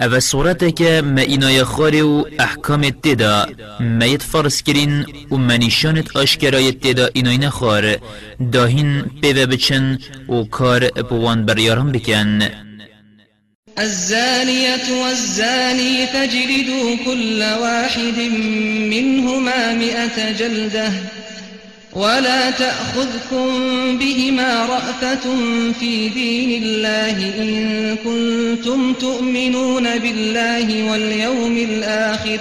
أو صورته که ما اینای خاری و احکام تدا ما ید فرس کرین و منیشانت آشکرای تدا اینای نخار داهین پیوه بچن و کار بوان بریارم بکن. الزانية والزاني فاجلدوا كل واحد منهما مئة جلدة. ولا تأخذكم بهما رأفة في دين الله إن كنتم تؤمنون بالله واليوم الآخر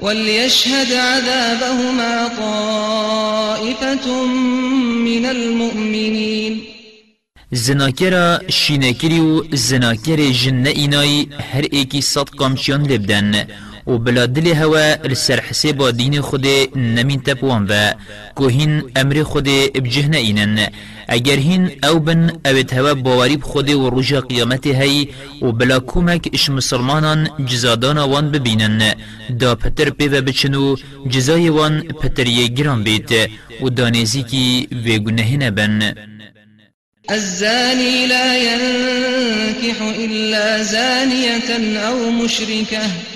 وليشهد عذابهما طائفة من المؤمنين. زناکرا شینکری و زناکر جن اینای هر ایکی صد قامچیان لبدن و بلا دل هوا لسر حساب دین خود نمین تپوان و که هین أمر خود بجه اینن اگر هین أو بن اوید هوا باوری خود و رجا قیامت هی و بلا کمک إش مسلمانان جزادان وان ببینن دا پتر پیو بچنو جزای وان پتر یه گران بیت و دانیزی کی ویگونه نبن الزاني لا ينكح إلا زانية أو مشركة.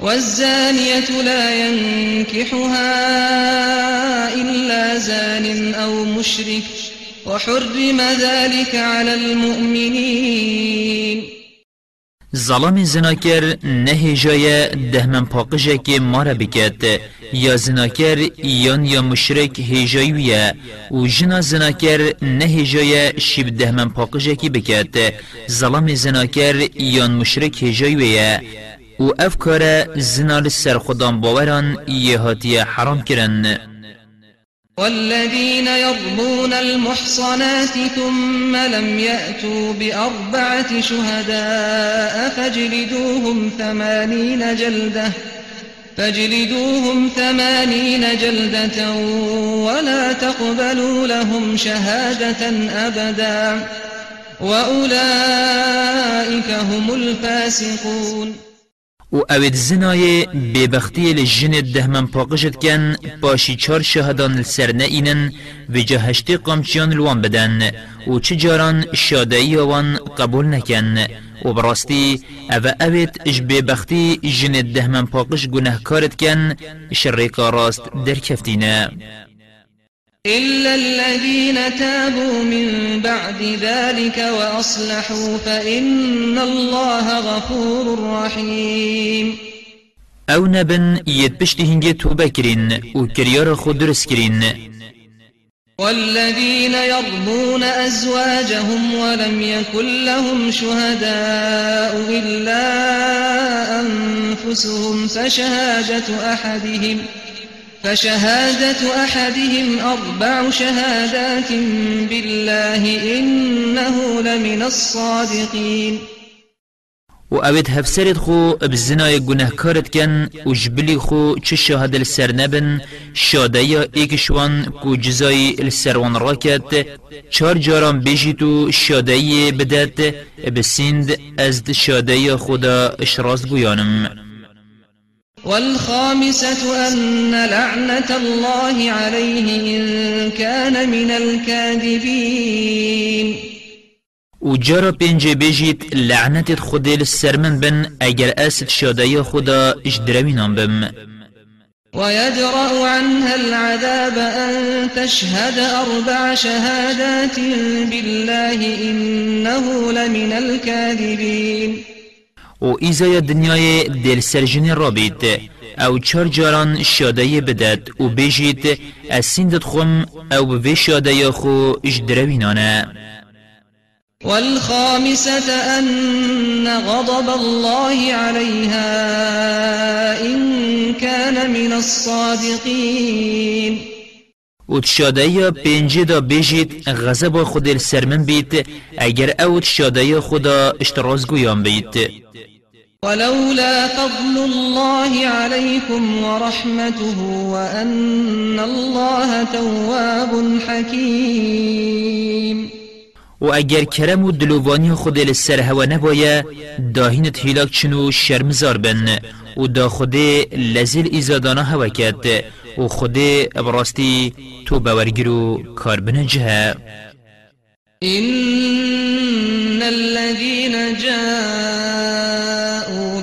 والزانية لا ينكحها إلا زان أو مشرك وحرم ذلك على المؤمنين. ظلام زناکر نه جای دهمن پاقجه که مارا بکت. یا زناکر یان یا مشرک هجایویه و جنا زناکر نه جای شیب دهمن پاقجه که بکت. ظلام زناکر یان مشرک هجایویه و افکار زنال سر خودان باوران یه حرام کرن والذين يرمون المحصنات ثم لم يأتوا بأربعة شهداء فاجلدوهم ثمانين جلدة فاجلدوهم ثمانين جلدة ولا تقبلوا لهم شهادة أبدا وأولئك هم الفاسقون. و اوید زنای ببختی لجن دهمن پاقشت کن باشی چار شهدان سر اینن و جهشتی قامچیان الوان بدن و چه جاران شادعی وان قبول نکن و براستی او اوید اش ببختی جن دهمن پاقش گناه کارت کن شرکا راست در کفتینه إلا الذين تابوا من بعد ذلك وأصلحوا فإن الله غفور رحيم. أو نبن يتبشت هنگي توبة كرين و كريار خود درس كرين والذين يرمون أزواجهم ولم يكن لهم شهداء إلا أنفسهم فشهادة أحدهم ۖ فشهادة أحدهم أربع شهادات بالله إنه لمن الصادقين. و اوید هفسرد خو بزنای گناه کارت کن و جبلی خو چه شهاد لسر نبن شاده یا ایکشوان کو جزای لسروان راکت چار جاران بیجی تو شاده بدت بسیند از شاده خدا اشراز گویانم والخامسة أن لعنة الله عليه إن كان من الكاذبين. و جرا پنجه بجید لعنت خودی لسرمن بن اگر اسد شادای خدا اجدروینان بم ويدرأ عنها العذاب أن تشهد أربع شهادات بالله إنه لمن الكاذبين. و ایزای دنیای دل سرجنی را بید. أو چار جاران شاده بدد و بجید. از سندت خم أو به شاده خو اجدروینانه. والخامسة أن غضب الله عليها إن كان من الصادقين. و تشاده یا پنجه دا بجید غضب خود سرمن بید. اگر أو تشاده خدا اشتراز گویان بید. ولولا فضل الله عليكم ورحمته وأن الله تواب حكيم. و اگر کرم و دلوانی خود لسر هوا نبایا داهینت هیلاک چنو شرمزار بن. و دا خود لزل ایزادانا هوا کد و خود براستی تو باورگرو کار بنجه إن الذين جاءوا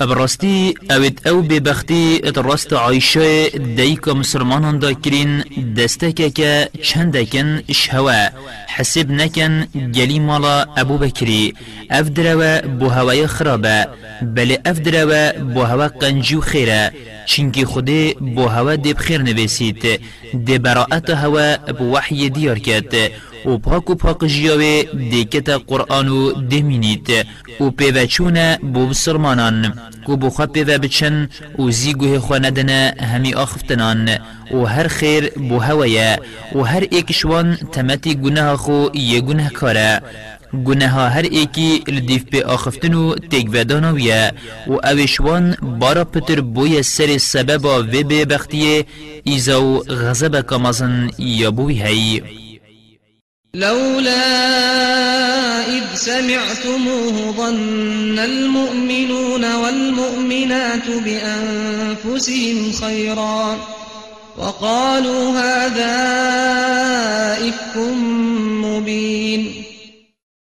ابراستی اوید أو ببختی ات راست عایشه دیکا مسلمانان دا کرین دسته که چند کن شهوة. حسب نکن گلی مالا أبو بکری اف دروا بو هوای خرابة. بله اف دروا بو هوا قنجو خیره چنکی خودی بو هوا دی بخیر نویسید دی براعت هوا بو وحی دیار کرد و پاک و پاک جیاوه دیکت قرآن و دمینید و پیوچون بو بسرمانان کو بو خواه پیوه بچن و زیگوه خواه ندنه همی آخفتنان. و هر خیر بو هوایه. و هر ایکشوان تمتی گناه خو یه گناه کاره. گناه هر ایکی لدیف به آخفتن و تیگ ودانویه و اوشوان بارا پتر بوی سر سبب و به بختیه ایزا و غضب کامازن یا بوی هی لولا إذ سمعتموه ظن المؤمنون والمؤمنات بأنفسهم خيرا وقالوا هذا إفك مبين.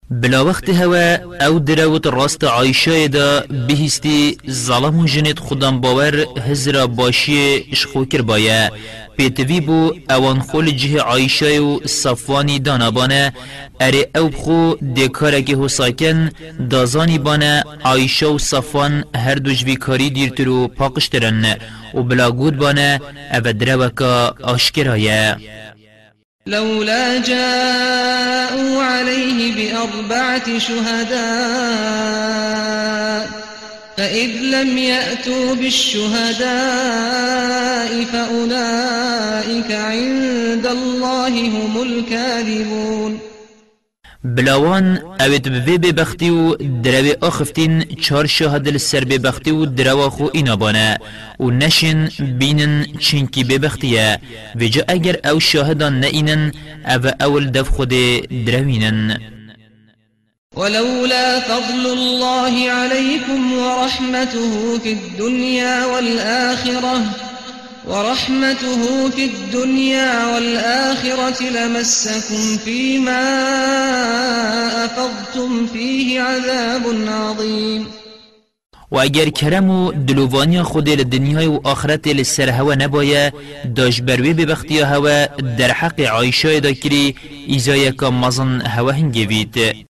بلا وقت هوا أو دروت راست عایشه دا بهستی ظلم جنت خودم باور هزرا باشی اشخو کر بایا پیتوی بو اوان خول جه عایشه و صفوانی دانابانه اره او بخو دکاره که حساکن دازانی بانه عایشه و صفوان هر دوجوی کاری دیرترو پاقشترن و بلا گود بانه او دروکا آشکرایه لولا جاءوا عليه بأربعة شهداء فإذ لم يأتوا بالشهداء فأولئك عند الله هم الكاذبون. بلاوان اوید به ببختی و دروی آخفتین چار شهد لسر ببختی و دروا خو اینا بانه و نشن بینن چنکی ببختیه و جا اگر أو شاهدان نئینن أو أول دف خود دروینن ولولا فضل الله عليكم ورحمته في الدنيا والآخرة ورحمته في الدنيا والآخرة لمسكم فيما أفضتم فيه عذاب عظيم. و اگر کرم و دلووانی خود لدنیای و آخرت لسر هوا نبایه داش بروی ببختی هوا در حق عایشه دا کری ایزای که مزن هوا هنگوید.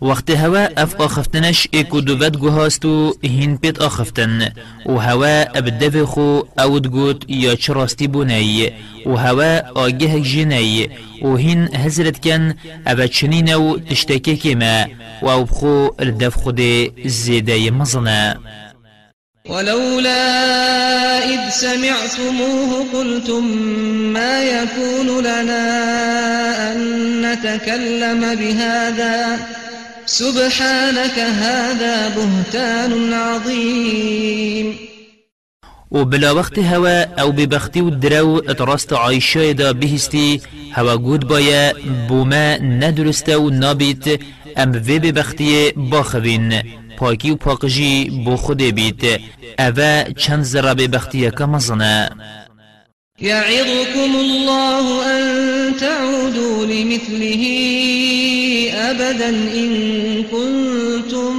وقت هوا اف آخفتنش ايكو دوبت گوهاست و هين بيت آخفتن. و هوا ابدف خو اود گوت یا چراستی بوني و هوا آگه جني و هين هزرت كن ابا چنين و تشتكي كما و أو بخو الدف خود زيده مزنه. ولولا إذ سمعتموه قلتم ما يكون لنا أن نتكلم بهذا سبحانك هذا بهتان عظيم. و بلا وقت هوا أو ببختی و درو اتراست عایشه دا بهستی هوا گود بایا بوما ندرسته و نابیت ام وی ببختی باخوین پاکی و پاکجی بو خود بیت. اوه چند زرا ببختی که مزنه. يعظكم الله أن تعودوا لمثله. أبدا إن كنتم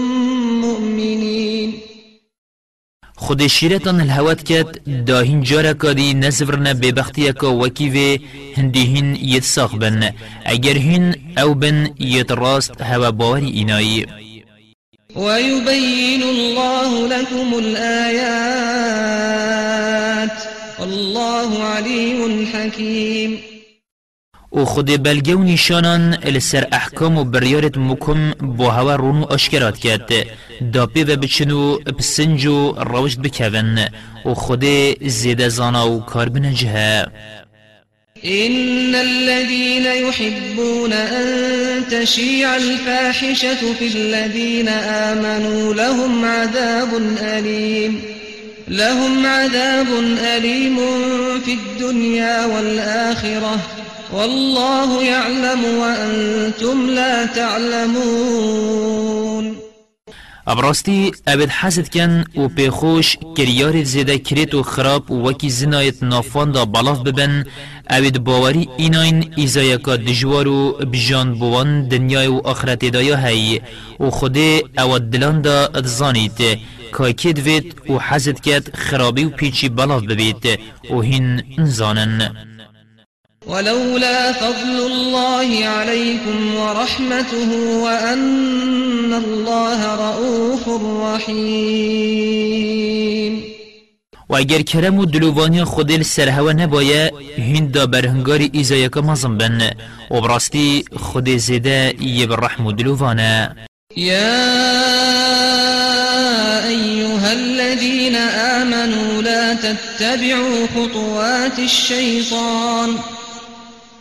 مؤمنين. خود شیرتان الهوات کد داهین جارا کادی نزورن ببختی که وکیوه هندیهین یت ساخ بن اگر هین أو بن یت راست هوا باوری اینایی. ويبين الله لكم الآيات. والله عليم حكيم. و خود بلگه و نیشانان لسر احکام و بریارت مکم با هوا رونو اشکرات کرد. داپی و بچنو بسنج و روشت بکون و خود زیده زانا و کار بنجه إن الذين يحبون أن تشيع الفاحشة في الذين آمنوا لهم عذاب أليم. لهم عذاب أليم في الدنيا والآخرة. والله يعلم وأنتم لا تعلمون. ابراستی ابد حسد کن و پیخوش کریار زیده کریت و خراب و وکی زنایت نافان دا بلاف ببن. ابد باوری ایناین ایزایکا دجوار و بجان بوان دنیای و آخرت دایا هی. و خود أو دلان دا ادزانیت که کد وید و حسد کد خرابی و پیچی بلاف ببید. و هین انزانن. ولولا فضل الله عليكم ورحمته وأن الله رؤوف رحيم. و اگر کرم و دلووانی خودل سرهوه نبایه هین دا برهنگار ایزایکا مزم بن. و براستی خود زیده یه برحم و دلووانه. يا أيها الذين آمنوا لا تتبعوا خطوات الشيطان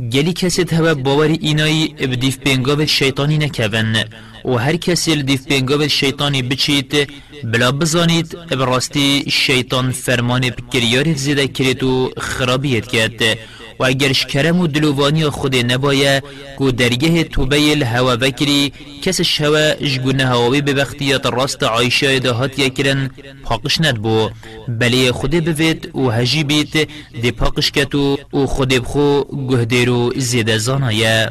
گلی کسی هوا باوری اینایی بدیف پینگاو شیطانی نکون و هر کسی دیف پینگاو شیطانی بچید بلا بزانید براستی شیطان فرمان بکریاری زیده کرد و خرابیت کرد و اگرش کرم و دلوانی خود نبایه کو درگه توبه الهوا وکری کسش هوا جگونه هواوی به وقتیت راست عایشه دهات یکرن پاقش ند بو بلی خود بوید و هجی بیت دی پاقش کتو و خود بخو گهدیرو زیده زانایه.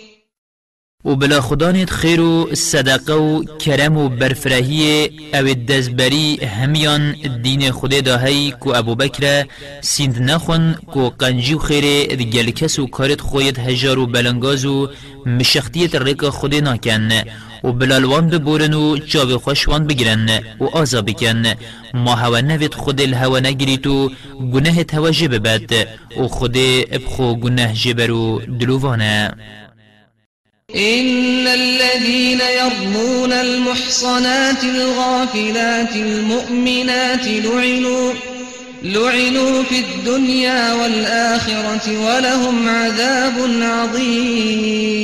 و بلا خدانت خیر و صدقه و کرم و برفرهی او دزبری همیان دین خود داهی کو ابو بکر سیند نخون کو قنجی و خیر گل کس و کارت خویت هجار و بلنگاز و مشختیت ریک خود ناکن و بلالوان ببورن و جاوی خوشوان بگیرن و آزا بکن. ما هوا نوید خود الهوا نگیریت و گناه توجه ببد و خود ابخو گناه جبرو دلووانه إن الذين يرمون المحصنات الغافلات المؤمنات لعنوا لعنوا في الدنيا والآخرة ولهم عذاب عظيم.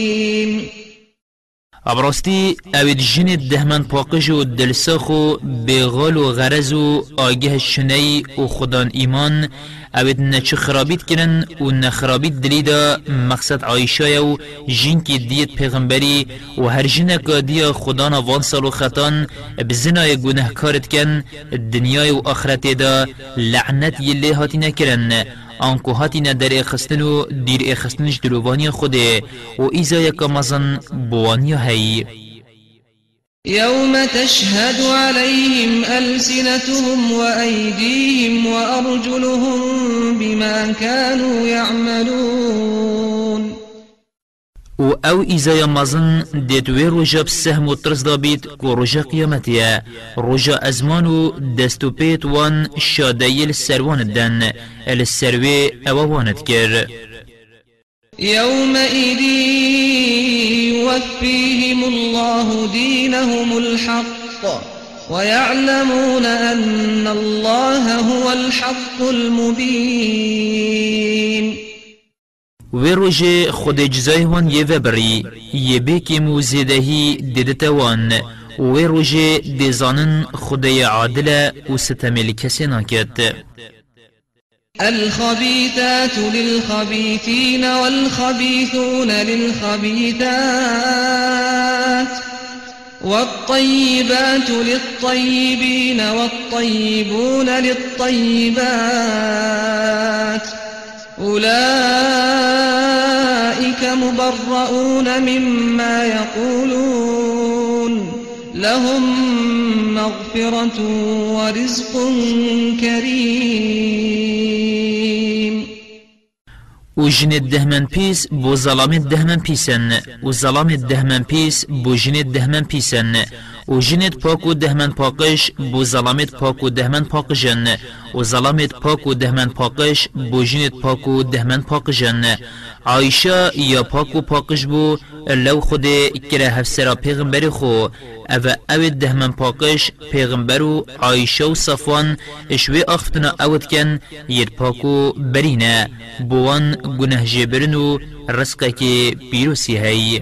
ابراستی اوید جن دهمن پاقش و دلساخو بغال و غرز و آگه شنی و خدان ایمان اوید نچه خرابید کرن و نخرابید دلیدا مقصد عایشه و جن کی دیت پیغمبری و هر جن دیا خدان وان سال و خطان بزنای گناه کارت کن دنیای و آخرت دا لعنت یلی هاتی نکرن آنکو هاتی در اخستن و دیر اخستنش دلوانی خوده و ایزا یکا مزن بوانی هی. يوم تشهد عليهم ألسنتهم وأيديهم وأرجلهم بما كانوا يعملون و أو ایزای مازن دیتوی روژا بسهم و ترس دابید که روژا قیامتیه روژا ازمان و دستو پیت وان شادیل سروان دن السروی اوانت کر يومئذ يوفيهم الله دينهم الحق ويعلمون أن الله هو الحق المبين. و روژه خود جزای وان یه وبری یه بیکی مو زیدهی دیدتوان و روژه دیزانن خدای عادل و ستمیل کسی ناکد الخبيثات للخبيثين والخبيثون للخبيثات والطيبات للطيبين والطيبون للطيبات أولئك مبرؤون مما يقولون. لهم مغفرة ورزق كريم. و جن دهمن پیس ظلام دهمن پیسن و ظلام دهمن پیس بو جن دهمن پیسن و جنت پاک و دهمن پاکش بو ظلامت پاک و دهمن پاکجن و ظلامت پاک و دهمن پاکش بو جنت پاک و دهمن پاکجن عایشه یا پاک و پاکش بو لو خود کره هفسرا پیغمبر خو. أو أو دهمن پاکش پیغمبر و عایشه و صفوان اشوی اختنا اوت کن ید پاکو برینه. بوان گنه جبرن و رزقه که بیروسی هی.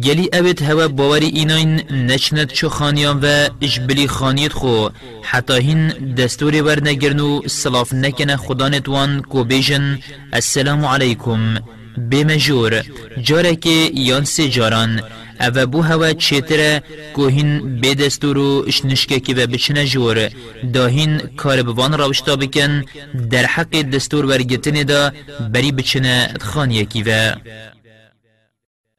گلی اوید هوا باوری ایناین نچند چو خانیان و اجبلی خانیت خو. حتی هین دستوری ور نگرنو سلاف نکنه خدا نتوان کو بیجن السلام علیکم. بمجور جاره که یان سی جاران. او بو هوا چیتره کوهین به دستورو اشنشکه که به بچنه جور. داهین کار بوان راوشتا بکن. در حق دستور ورگتنه دا بری بچنه خانیه کی و.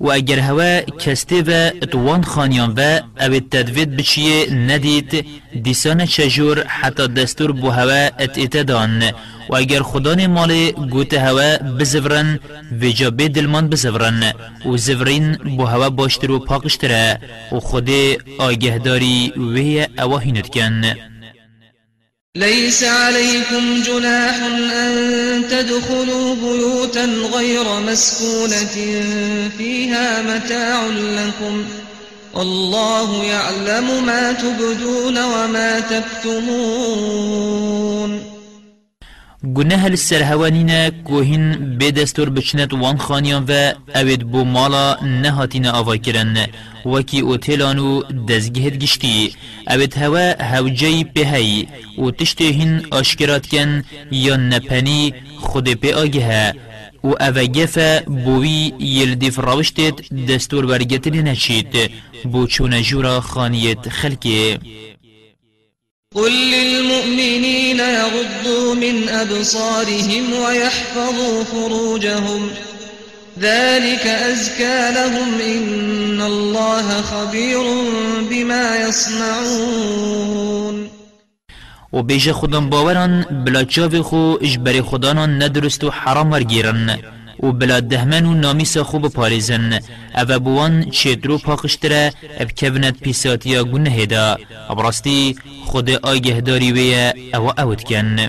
و اگر هوا کسته و اتوان خانیان و او تدوید بچیه ندید دیسان چجور حتی دستور بو هوا ات اتدان و اگر خدان مال گوت هوا بزورن و جابه دلمان بزورن. و زورین بو هوا باشتر و پاکشتره. و خود آگهداری وی اواهینت کن ليس عليكم جناح أن تدخلوا بيوتا غير مسكونة فيها متاع لكم والله يعلم ما تبدون وما تكتمون. گناه لسر هوانینا کوهین به دستور بچنت وان خانیان و اوید بو مالا نهاتین آوا کرن. وکی اوتیلانو دزگهد گشتی اوید هوا هوجی پهی و تشتهین آشکرات کن یا نپنی خود پی آگه و اوگف بوی یلدیف راوشتت دستور برگتن نچید بو چون جورا خانیت خلکی قل للمؤمنين يغضوا من أبصارهم ويحفظوا فروجهم. ذلك أزكى لهم إن الله خبير بما يصنعون. و بیش خودم باوران بلا چاوی خو اجبر خدانان ندرست و حرام ورگیرن. و بلا دهمن و نامیس خوب پاریزن أو بوان چیدرو پاکشتره اب کبنت پیساتیا گنه دا ابراستی خود آگه داری وی أو اوت کن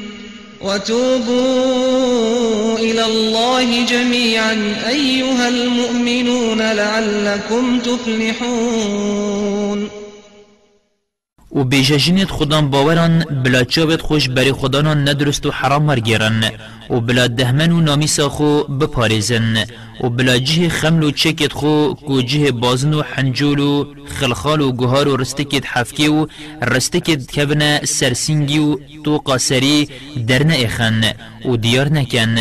وتوبوا إلى الله جميعا أيها المؤمنون لعلكم تفلحون. و بیججنیت خودان باوران بلا چاوت خوش بری خودانان ندرست و حرام مرگیرن و بلا دهمن و نامیسا خو بپارزن. و بلا جه خمل و چکت خو کو جه بازن و حنجول و خلخال و گهار و رستکت حفکی و رستکت کبنه سرسینگی و تو قاسری درن اخن و دیار نکن.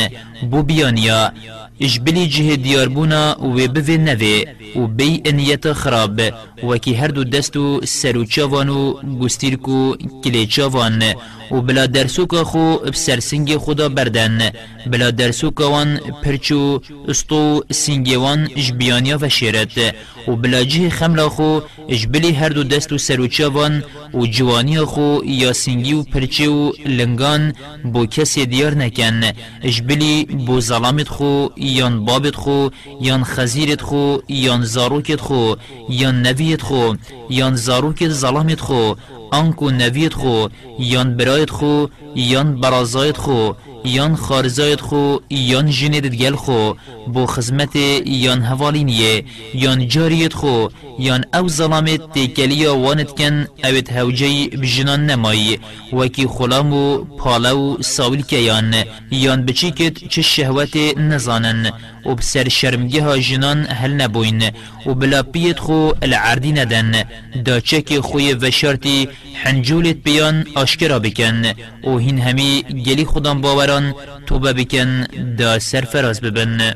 بو بیانیا اجبلی جه دیار بونا و بوی نوی و بی انیت خراب. وکی هر دو دستو سرو چاوان و گستیرکو کلی چاوان و بلا درسوکا خو بسرسنگ خدا بردن بلا درسوکا وان پرچو استو سنگوان جبیانیا و شیرت و بلا جه خملا خو جبلی هر دو دستو سروچاوان و جوانی خو یا سنگی و پرچه و لنگان بو کسی دیار نکن جبلی بو ظلامت خو یان بابت خو یان خزیرت خو یان زاروکت خو یان نویت خو یان زاروکت ظلامت خو آنکو نویت خو یان برایت خو یان برازایت خو یان خارزایت خو یان جنید گل خو بو خزمت یان هوالینیه یان جاریت خو یان او ظلامت تیکلیا وانت کن اوت هوجی بجنان نمایی. وکی خلام و پالو ساویل که یان یان بچی کت چه شهوت نزانن. و بسر شرمگه ها جنان هل نبوین و بلا پیت خو العردی ندن دا چک خوی وشارتی حنجولت بیان آشکرا بکن و هین همی گلی خودم باوران توبه بکن دا سرفراز ببن.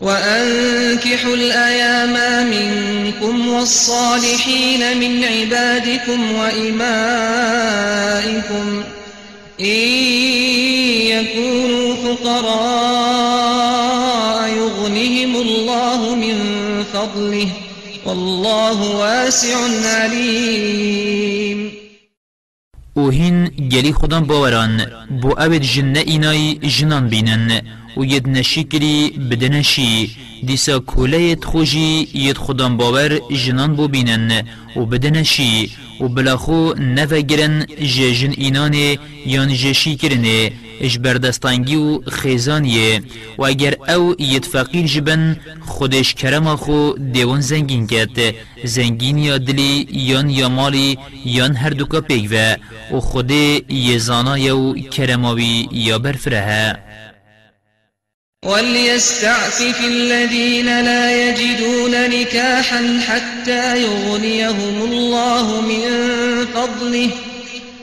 وأنكحوا الأيام منكم والصالحين من عبادكم وإمائكم إن يكونوا فقراء. والله واسع عليم. و هین گلی خودم باوران بو اوید جنه اینای جنان بینن. و ید نشی کری بدنشی دیسا کوله خوشی ید خودم باور جنان بو بینن. و بدنشی و بلاخو نفه گرن جن اینان یان جشی کرنه اش بردستانگی و خیزانیه و اگر أو ید فقیر جبن خودش کرم خو دیوان زنگین کرد زنگین یا دلی یان یا مالی یان هر دوکا پیگوه و خود یزانا یو کرماوی یا برفره وليستعفف الذين لا يجدون نكاحا حتى يغنيهم الله من فضله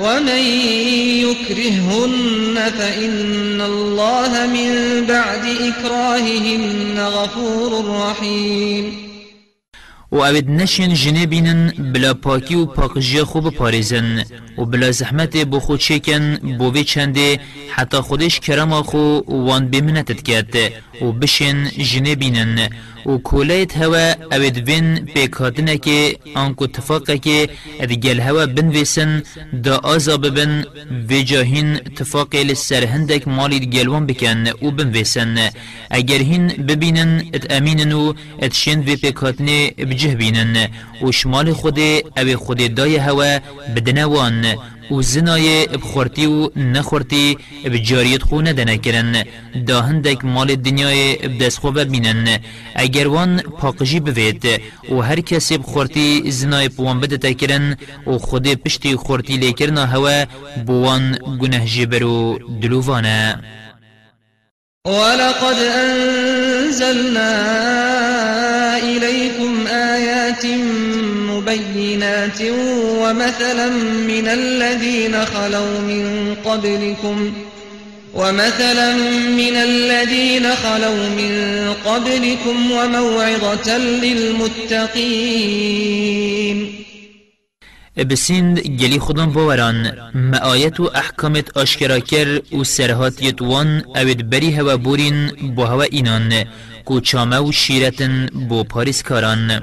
ومن يكرهن فإن الله من بعد إكراههن غفور رحيم. و اوید نشین جنه بینن بلا پاکی و پاکجی خوب پاریزن و بلا زحمت بو خود چکن بو چنده حتی خودش کرم خو وان بمنتت کرد و بشین جنه بینن و کولیت هوا اوید بین پیکاتنه که آنکو اتفاقه که ادگل هوا بنویسن دا آزا ببن و جاهین اتفاقی لسر هندک مالی گلوان بکن و بنویسن. اگر هین ببینن ات امینن و ات شند و پیکاتنه بجه بینن و شمال خود أو خود دای هوا بدنوان و زنای بخورتی و نخورتی بجاریت خو ندنه کرن دا هندک مال دنیای بدست خو ببینن. اگر وان پاقجی بوید و هر کسی بخورتی زنای پوان بده کرن و خود پشتی خورتی لیکرنا هوا بوان گنه جبرو دلووانه. ولقد أنزلنا إليكم آيات مبينات ومثلا من الذين خلوا من قبلكم ومثلا من الذين خلوا من قبلكم وموعظة للمتقين. بسند گلی خودم باوران ما آیت و احکامت آشکرا کر و سرهاتیت وان اوید بری هوا بورین با هوا اینان کو چامه و شیرتن بو پاریس کاران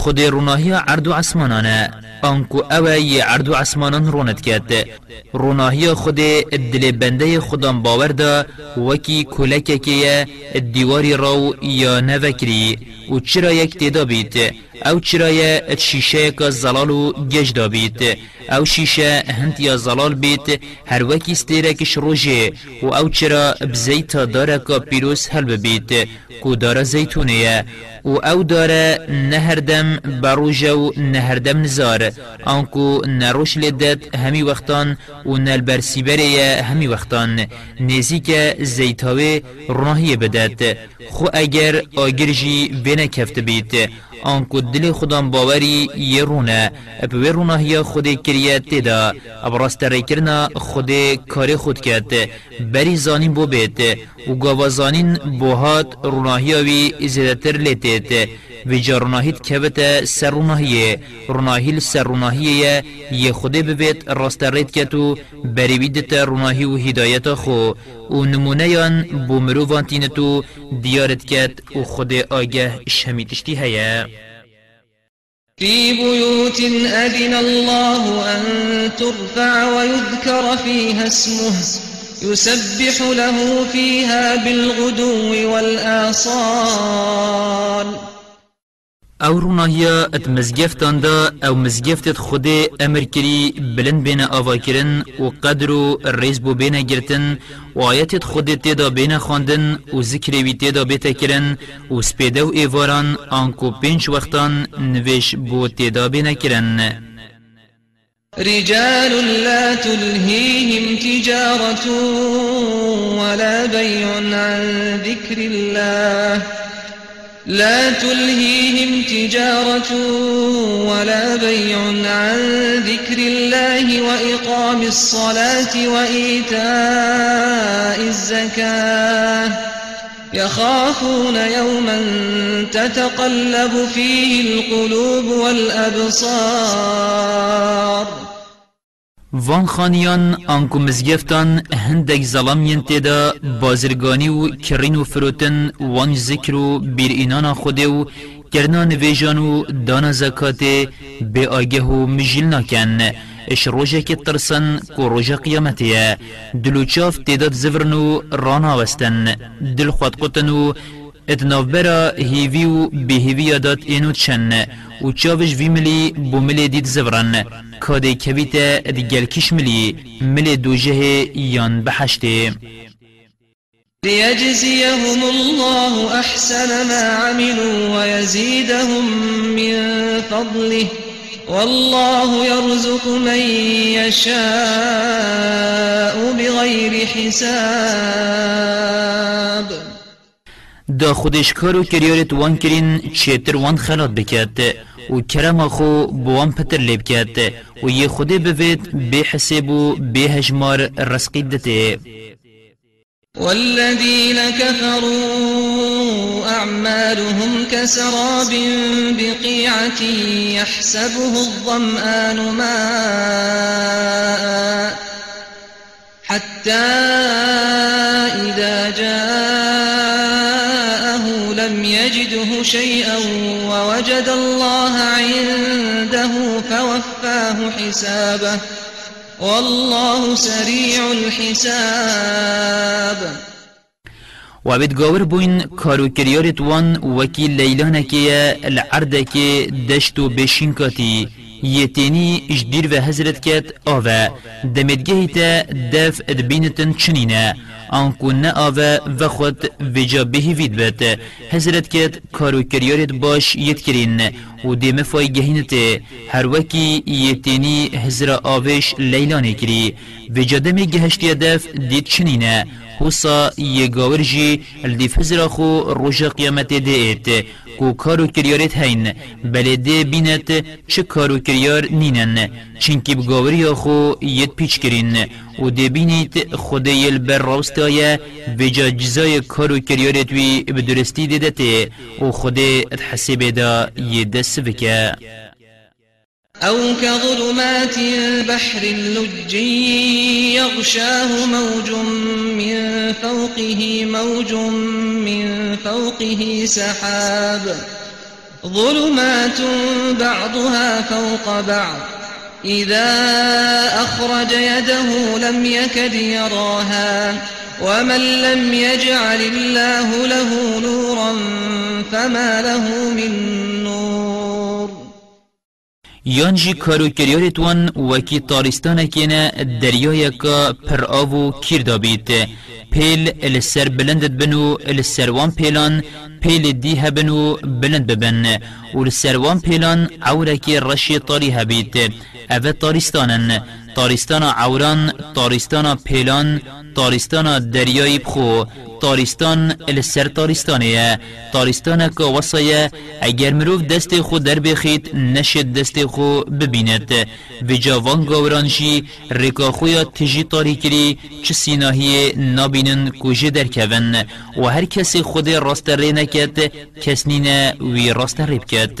خود روناهی عرض و عسمانانه آنکو اوه عرض و عسمانان روند کرد. روناهی خود دل بنده خودم باور دا وکی کلکه که دیواری راو یا نوکری. و چرا یک تیدا بید أو چرا یک شیشه که زلال و گج دا بید أو شیشه هند یا زلال بید هر وکی استیرکش روژه. و أو چرا بزیتا داره که پیروس هل ببید کو داره زیتونه و أو داره نهردم بروجه و نهردم نزار. آنکو نروش لدت همی وقتان و نلبرسیبره همی وقتان. نزیک زیتاوه رناهی بدد خو اگر آگرجی tenekefti biýtdi. بید آنکو دل خودم باوری یه رونه. اپوی رونهی خود کریه تیدا ابراست ریکرنا خود کار خود کرد بری زانین بو بیت. و گاوازانین بوهات رونهی وی زیدتر لیتید و جاروناهیت کبت سر روناهیه روناهیل سر روناهیه یه. خوده ببید راست رید کتو. بریویدت روناهی و هدایت خو. و نمونه یان بو مروفان تینتو دیارت کت و خود آگه شمیتشتی هیه. في بيوت أذن الله أن ترفع ويذكر فيها اسمه يسبح له فيها بالغدو والآصال. أو روناهیا ات مزگفتان دا أو مزگفتت خود أمر کری بلند بین آوا کرن و قدر و ریز بو بین گرتن و آیتت خود تیدا بین خواندن و ذکر وی تیدا بیتا کرن و سپیده و ایواران آنکو پینچ وقتان نویش بو تیدا بین کرن رجال لا تلهيهم تجارة ولا بيع عن ذكر الله. لا تلهيهم تجارة ولا بيع عن ذكر الله وإقام الصلاة وإيتاء الزكاة. يخافون يوما تتقلب فيه القلوب والأبصار. وان خانیان آنکو مزگفتان هندک ظلامین تیدا بازرگانی و کرین و فروتن وان ذکر و بیر اینانا خوده و کرنا نویجان و دانا زکات به آگه و مجیل نکن اش روژه که ترسن کو روژه قیامتیه دلو چاف تیداد زورن و رانا وستن دل خود قطن و اتنافبرا هیوی و بهیوی داد اینو چنه و چاوش وی ملی بو ملی دید زورن کاده کویت دیگل کش ملی؟ ملی دوجه یان بحشته ليجزيهم الله أحسن ما عملوا ويزيدهم من فضله. والله يرزق من يشاء بغير حساب. دا خودش کارو کریارت وان کرین چیتر وان خلات بکد و کرم خو بوان پتر لیب کد و یه خوده بوید به حساب و به هجمار رسقی دته والذين كفروا أعمالهم كسراب بقيعة يحسبه الظمآن ماء حتى إذا جاءه يجده شيئا ووجد الله عنده فوفاه حسابه. والله سريع الحساب. و بید گاور بوین کارو کریارت وان وکی لیلانکیه العردکی دشتو بشین کاتی یتینی اجدیر و حضرت کت آوه. دمدگهی تا دف ادبینتن چنینه آنکو نه آوه و خود وجا بهی وید بد حضرت کت کارو کریارت باش ید کرین. و دیم فای گهینت. هر وکی یتینی حضر آوش لیلانه کری. وجا دمی گهشتی دف دید چنینه حسا یگاور جی الدیف حضر خو روش قیامت دیت. کو کارو کریارت هین بله ده بینت چه کارو کریار نینن. چنکی بگاوری خو ید پیچ کرین. و ده بینید خدا یل بر راستای بجا جزای کارو کریارت وی بدرستی دیدته و خدا تحسیب دا ید سفکه أو كظلمات بحر لج يغشاه موج من فوقه موج من فوقه سحاب. ظلمات بعضها فوق بعض. إذا أخرج يده لم يكد يراها. ومن لم يجعل الله له نورا فما له من یان جی کارو کریارت وان وکی تارستان کنه دریای کا پر آو کیر دابید پیل السر بلندت بنو السر وان پیلان پیل دی هبنو بلند ببن و السر وان پیلان عورکی رشی طاری هبید اوه تارستانن تارستان عوران تارستان پیلان تارستان دریای بخو تارستان السر تارستانه تارستان که وصایه اگر مروف دست خو در بخید نشد دست خو ببیند. و جوان گاورانشی رکا خویا تجی تاری کری چه سیناهی نابینن کجه در کون. و هر کسی خود راست ری نکد کس نینه وی راست ریب کد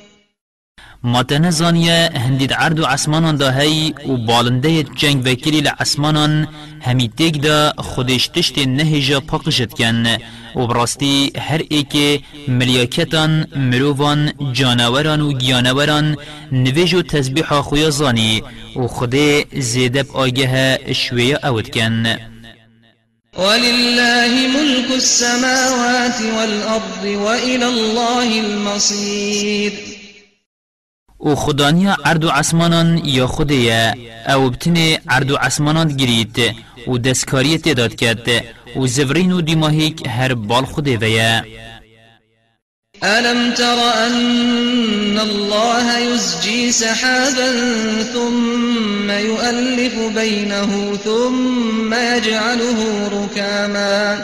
ما تنزانيا هندید عرض و عسمانان دا هی و بالنده جنگ وکیلی لعسمانان همی تیگ دا خودش تشت نهجا پاقشت کن. و براستی هر ایک ملیاکتان مروفان جانوران و گیانوران نویج و تسبیح خویا زانی و خود زیدب آگه شویه اوت کن. ولله ملك السماوات والأرض وإلى الله المصير و خدانیا عرض و یا خوده أو بتنه عرض و عسمانان گرید و دستکاری تعداد کرد و زورین و دیماهیک هر بال خوده ویا ألم تر أن الله يزجي سحابا ثم يؤلف بينه ثم يجعله ركاما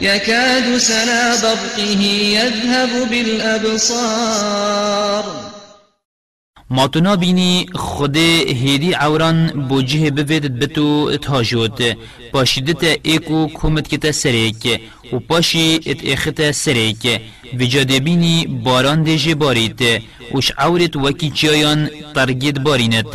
يكاد سنا برقه يذهب بالأبصار. ما تو نابینی خود هیدی عوران بوجه بوید بتو تهاجود پاشیدت ایکو کومت کتا سریک و پاشی ات اخت سریک. وجاده بینی باران دیجه بارید وش عورت وکی چیایان ترگید بارینت.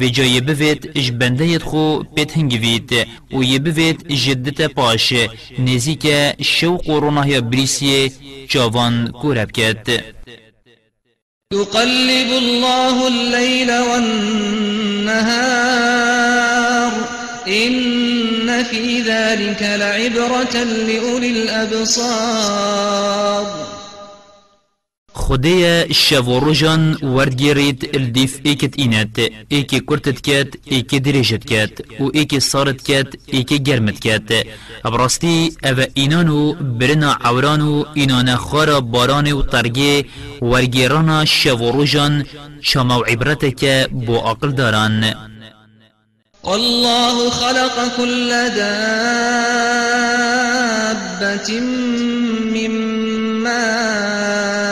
وجایه بوید اش بنده خو پیت هنگوید و یه بوید جدت پاش. نزیک شوق و روناه بریسی جوان کورب کرد يقلب الله الليل والنهار. إن في ذلك لعبرة لأولي الأبصار. خدای شو و رجان وردگیرید الدیف ایکت اینت. ایکی کرتت کت ایکی دریجت کت. و ایکی صارت کت ایکی گرمت کت. ابراستی أو اینانو برنا عورانو اینان خارا باران و ترگی ورگیرانا شو و رجان شما و عبرت که بو عقل داران والله خلق كل دابة من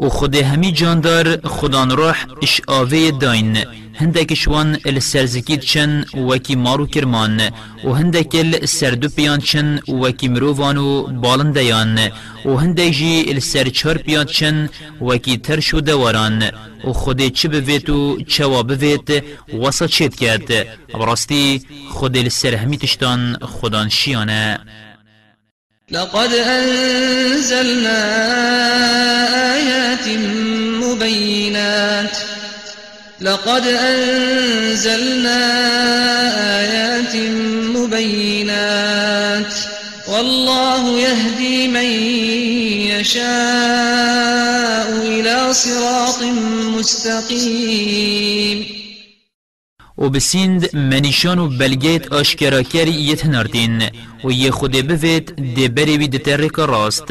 و خود همی جاندار خدان روح اش آوه داین. هندک شوان السرزکید چن وکی مارو کرمان. و هندک السردو پیان چن وکی مروفانو بالندیان. و هندک جی السر چار پیان چن وکی ترشو دواران. و خود چه بوید و چوا بوید واسا چید کرد؟ براستی خود السر همی تشتان خدان شیانه. لقد أنزلنا آيات مبينات. لقد أنزلنا آيات مبينات. والله يهدي من يشاء إلى صراط مستقيم. و بسیند منیشان و بلگیت آشکرا کری یت هنردین و یه خود بفید دی بری وی دترک راست.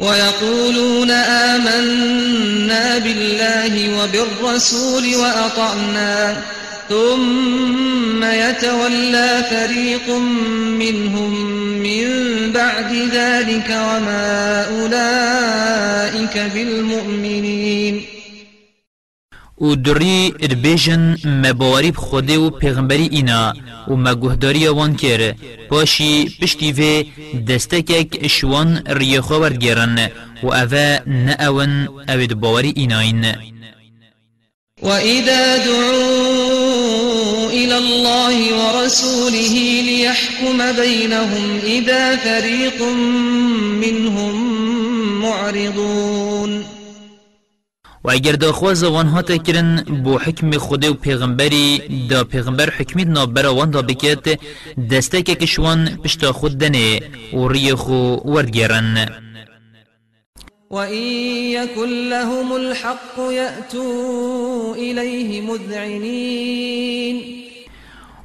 ويقولون آمنا بالله وبالرسول وأطعنا ثم يتولى فريق منهم من بعد ذلك وما أولئك بالمؤمنين. و دری ادبیجن مباری بخوده و پیغمبری اینا و مگهداری وان کر. پاشی پشتی و دستکک شوان ریخو ورگرن و اوه نأون اوید باوری ایناین. وإذا دعوا إلى الله ورسوله ليحكم بينهم إذا فريق منهم معرضون. و اگر دا خواز وان ها تکرن بو حکم خود و پیغمبری دا پیغمبر حکمید نابرا وان دا بکت دسته که کشوان پشتا خود دنه و ری خو وردگرن. وإن يكن لهم الحق يأتوا إليه مذعنين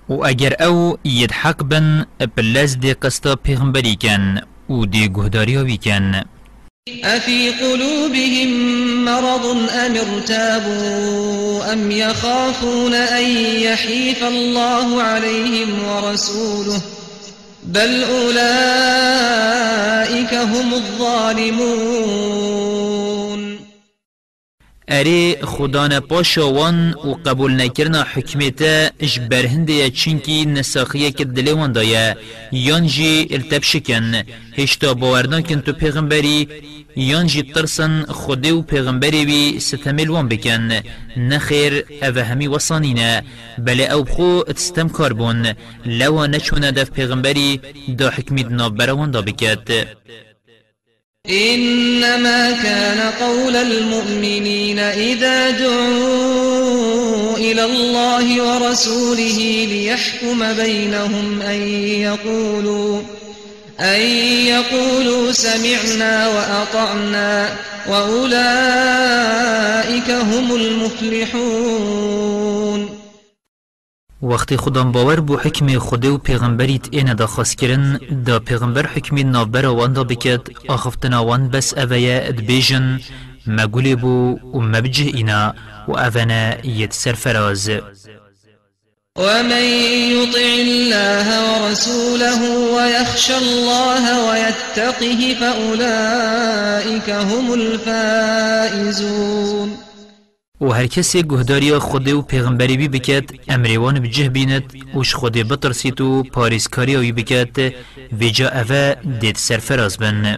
و اگر أو يدحق بن بلز دي قسطا پیغمبری کن و دي گهداری ها کن. أفي قلوبهم مرض أم ارتابوا أم يخافون أن يحيف الله عليهم ورسوله بل أولئك هم الظالمون. اری خدان پاشوان و قبول نکرنا حکمتا اش برهنده چینکی نساخیه که دلوان دایه. یان جی التب شکن هشتا باورنا کن تو پیغمبری. یان جی ترسن خود و پیغمبری بی ستمل وان بکن. نخیر أو همی وصانینا بله أو بخو اتستم کاربون لوا نچونه دف پیغمبری دا حکمت نابروان دا بکد إنما كان قول المؤمنين إذا دعوا إلى الله ورسوله ليحكم بينهم أن يقولوا أن يقولوا سمعنا وأطعنا وأولئك هم المفلحون. وقتی خودم باور بو حکم خود و پیغمبریت اینه دا خواست کرن دا پیغمبر حکمی نابر وان دا بکد آخفتنا وان بس اویا ادبیجن مگولی بو و مبجه اینا و اونا ید سرفراز. ومن يطع الله ورسوله ويخشى الله ويتقه فأولئك هم الفائزون. و هر کسی گهداری خود و پیغمبری بی بکد امریوان بجه بیند وش خود بترسید و پاریسکاری آوی بکد ویجا اوه دید سرفراز بن.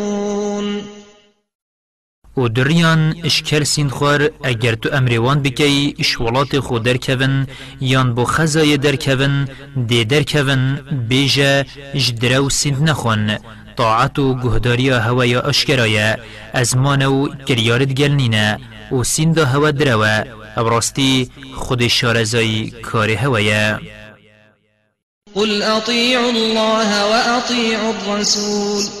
و دریان اشکر سین خور اگر تو امریوان بکی اشولات خود در کون یان بو خزای در کون دی در کون بیجا جدرو سند نخون طاعت و گهداری هوای اشکرای از مانو کریارت گلنینه و سند هوا دروه ابراستی خود شارزای کاری هوایه قل أطيعوا الله وأطيعوا الرسول.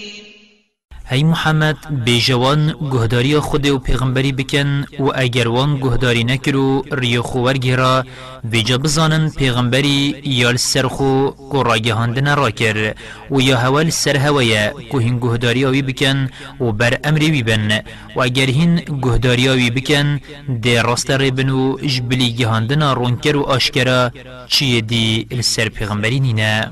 ای محمد بیجوان گهداری خود و پیغمبری بکن و اگر وان گهداری نکرو ریو خوور گیرا بیجا بزانن پیغمبری یا سرخو کو راگهاندن را کر و یا هول سر هویا کو هین گهداری آوی بکن و بر امری بیبن و اگر هین گهداری آوی بکن ده راست ریبن و جبلی گهاندن رونکر و آشکرا چیه دی السر پیغمبری نینه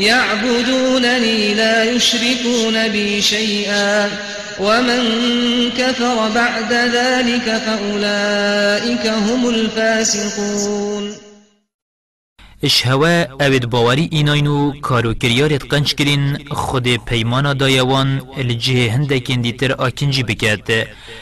يعبدونني لا يشركون بي شيئا ومن كفر بعد ذلك فأولئك هم الفاسقون. اش هوا اوید باوری ایناینو کارو کریارت قنچ کرین خود پیمانا دایوان الجه هندکین دیتر آکنجی بکد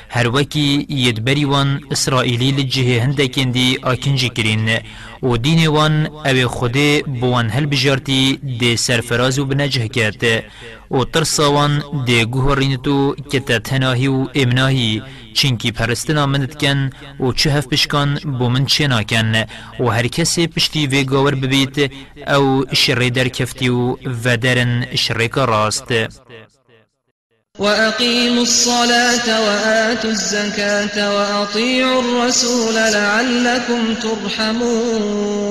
هر وکی یدبری وان اسرائیلی لجه هندکین دی آکنجی کرین. و دین وان او خود بوان هل بجارتی دی سرفراز و بنجه کرد و ترساوان دی گوهرینتو کتا تناهی و امناهی چینکی پرستنا مند کن و چه هف بشکان بو من چه ناکن و هر کسی پشتی وی گاور ببیت أو شر در کفتی و ودرن شر راست. وأقيموا الصلاة وآتوا الزكاة وأطيعوا الرسول لعلكم ترحمون.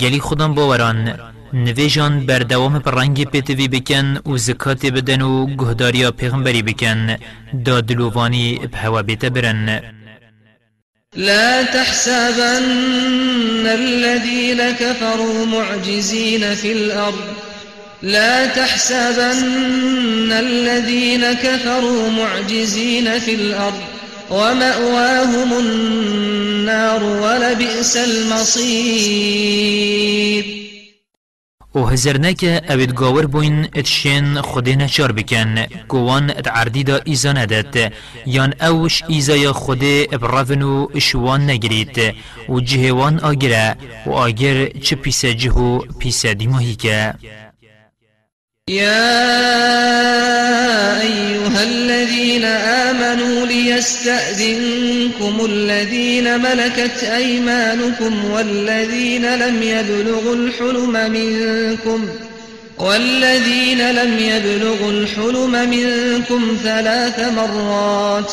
گلی خودم باوران نویجان بردوام پر رنگ پیتوی بکن و زکات بدن و گهداریا پیغمبری بکن. دادلووانی بهوا بیت برن. لا تحسبن الذين كفروا معجزين في الأرض. لا تحسبن الذين كفروا معجزين في الأرض. ومأواهم النار ولبئس المصير. و هزرنك اوید گاور بوین اتشین خودی نچار بکن گوان ات عردی دا ایزا ندد یان اوش ایزای خودی ابرافن و اشوان نگرید و جهوان آگره و آگر چه پیس جهو پیس دیماهی که يا أيها الذين آمنوا ليكن وليستأذنكم الذين ملكت أيمانكم والذين لم يبلغوا الحلم منكم والذين لم يبلغوا الحلم منكم ثلاث مرات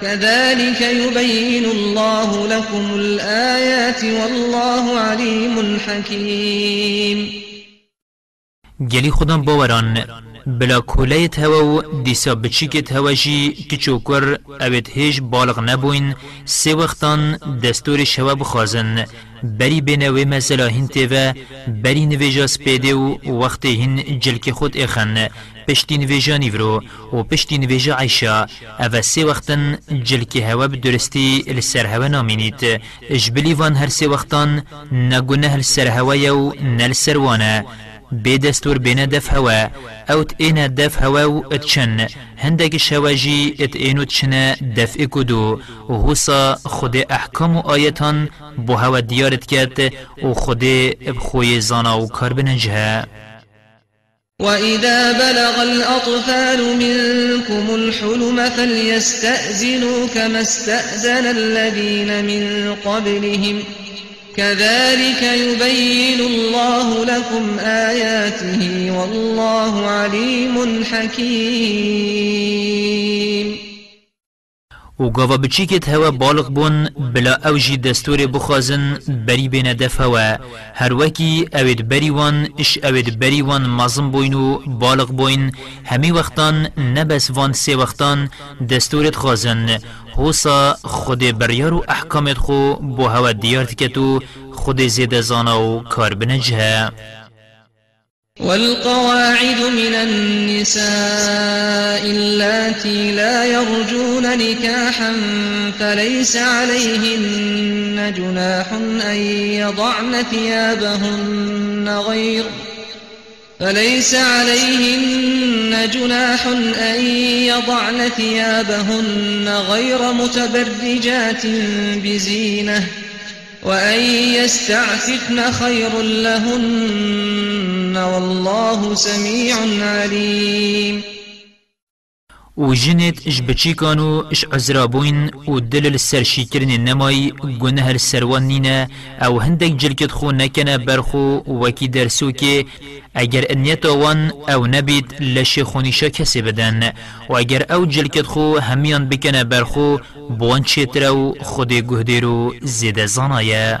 كذلك يبين الله لكم الآيات والله عليم حكيم. گلی خودم باوران بلا کولیت هوا و دیسا بچیکت هوا جی کچوکر اوید هیش بالغ نبوین سی وقتان دستور شوا بخوازن بری بینوی مثلا هین تیوه بری نویجا سپیده و وقت هین جلک خود اخن پشتی نویجا نیورو و پشتی نویجا عیشا او سی وقتن جلک هوا بدرستی لسر هوا نامینید اجبلی وان هر سی وقتان نگونه لسر هوا یو نل سروانه بدستور بين دف هوا أو تئنا دف هوا و إتشن. هندك شواجي إت اینو تشنا دف اكدو و هوسا خود أحكام و آيتان بو هوا ديارت كات خود بخوي زانا و كار بنجها. وإذا بلغ الأطفال منكم الحلم فليستأذنوا كما استأذن الذين من قبلهم ۖ كذلك يبين الله لكم آياته والله عليم حكيم. و گاوا بچیکت هوا بالغ بون بلا اوجی دستور بخوازن بری بین دف هوا. هر وکی اوید بری وان اش اوید بری وان مازم بوینو بالغ بوین. همی وقتان نبس وان سی وقتان دستورت خوازن. حوصا خود بریار و احکامت خو بو هوا دیارت کتو خود زید زانا و کار بنجه والقواعد من النساء اللاتي لا يرجون نكاحا فليس عليهن جناح أن يضعن ثيابهن غير فليس عليهن جناح أن يضعن ثيابهن غير متبرجات بزينة وأن يستعففن خير لهن والله سميع عليم و جنت اش بچی کانو اش عزرابوین و دل السرشی کرن نمای گنه السروان نینا أو هندک جلکت خو نکنه برخو وکی درسو که اگر انیت وان أو نبید لشی خونیشا کسی بدن و اگر أو جلکت خو همیان بکنه برخو بوان چیترو خود گهدیرو زیده زانایه.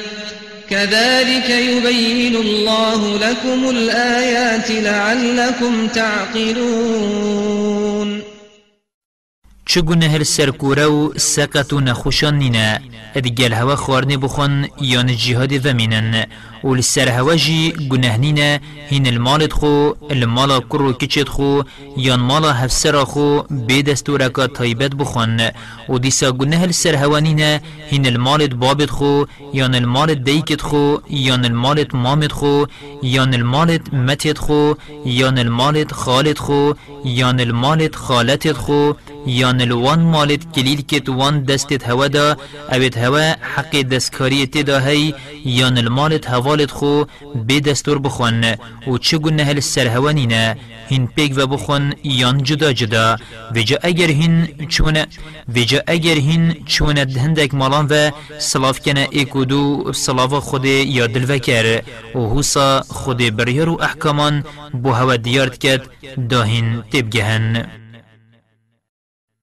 كذلك يبين الله لكم الآيات لعلكم تعقلون. چگونه هر سرکوره و سقط و نخوشان نینه ادگل هوا خوارنه بخون یان جهاد ومینن. و لسر هواجي گنهنين هين المالت خو المالا کرو کچت خو یان مالا هفسر خو بي دستورك طيبت بخون. و ديسا گنه لسر هين المالت بابت خو یان المالت ديكت خو یان المالت مامت خو یان المالت متت خو یان المالت خالت خو یان المالت خالتت خو یان الوان مالت کلیل کت وان دستت هوا دا اوید هوا حق دستکاری تدا هی یان المالت هوالت خو به دستور بخون. و گونه هل سر هوانینه هین پیگ و بخون یان جدا جدا. وجا اگر هین چونه وجا اگر هین چونه هندک مالان و سلاف کنه ایکودو سلاف خود یا دل وکر و حوصا خود بریار و احکامان بو هوا دیارد کد داهین تبگهن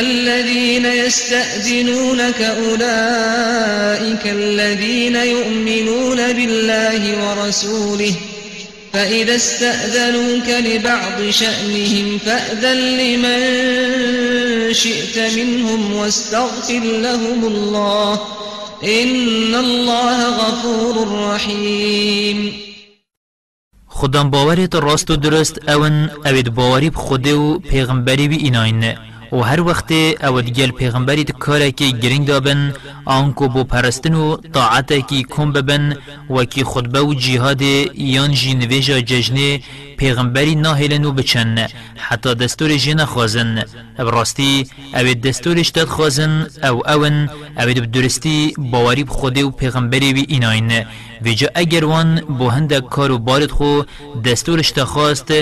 الذين يستأذنونك أولئك الذين يؤمنون بالله ورسوله فإذا استأذنوك لبعض شأنهم فأذن لمن شئت منهم واستغفر لهم الله إن الله غفور رحيم خودم باورت راست و درست اون اوید باوری بخوده و پیغمبری بی و هر وقت اود گل پیغمبری کاره که گرینگ دابن آنکو بو پرستن و طاعت کی کم ببن و کی خطبه و جهاد یان جی نویجا ججنه پیغمبری ناهلن و بچن حتی دستور جی نخوازن. براستی او دستورش داد خوازن او اون او بدرستی باوری بخوده و پیغمبری بی ایناین. ویجا اگر وان بو هندک کار و بارد خو دستورش تخواست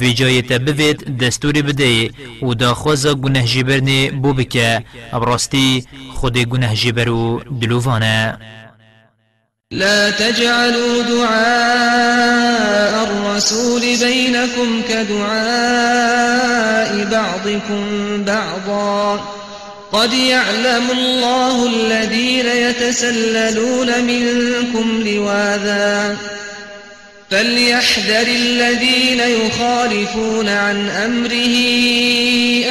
ویجای تبوید دستوری بده و دا خوازا گنه جبرنه بو بکه. براستی خود گنه جبرو دلووانه لا تجعلوا دعاء الرسول بينكم كدعاء بعضكم بعضا. قد يعلم الله الذين يتسللون منكم لواذا. فليحذر الذين يخالفون عن أمره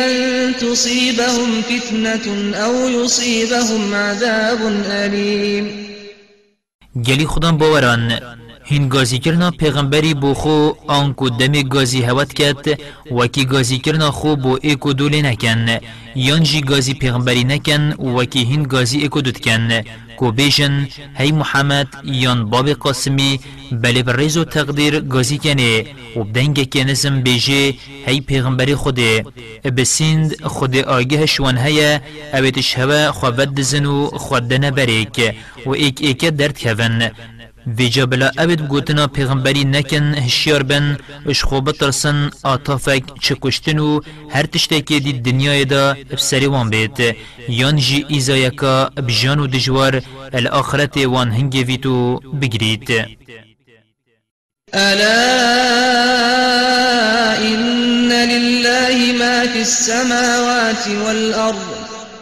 أن تصيبهم فتنة أو يصيبهم عذاب أليم. گلی خودم باوران. هین گازی کرنا پیغمبری بو خو آنکو دمی گازی هوت کت وکی گازی کرنا خو بو ایکو دولی نکن. یان جی گازی پیغمبری نکن وکی هین گازی ایکو دوت کن. کو بیشن هی محمد یان باب قاسمی بلی بر ریز و تقدیر گازی کنه و بدنگ کنزم بیجه هی پیغمبری خوده. بسیند خود آگه شوان هیا اویتش هوا خوابد دزن و خود بریک و ایک ایک درد کون ویجا بلا ابد گوتنا پیغمبری نکن هشیار بن اش خوب ترسن آتافک چه کشتن و هر تشتکی دی دنیای دا بسری وان بیت یان جی ایزایکا بجان و دجوار الاخرت وان هنگی ویتو بگرید ألا إن لله ما في السماوات والأرض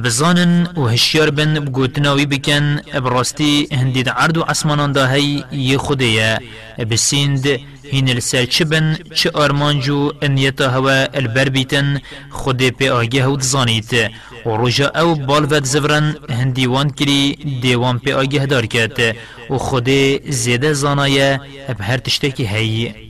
بزانن و هشیار بن بگوتناوی بکن براستی هندید عرض و عصمانان دا هی یه خوده بسیند هین السر چه بن چه آرمان جو انیتا هوا البر بیتن خود پی آگه هود زانیت و رجا أو بالوت زورن هندیوان کری دیوان پی آگه دار کد و خود زیده زانایه به هر تشتکی هی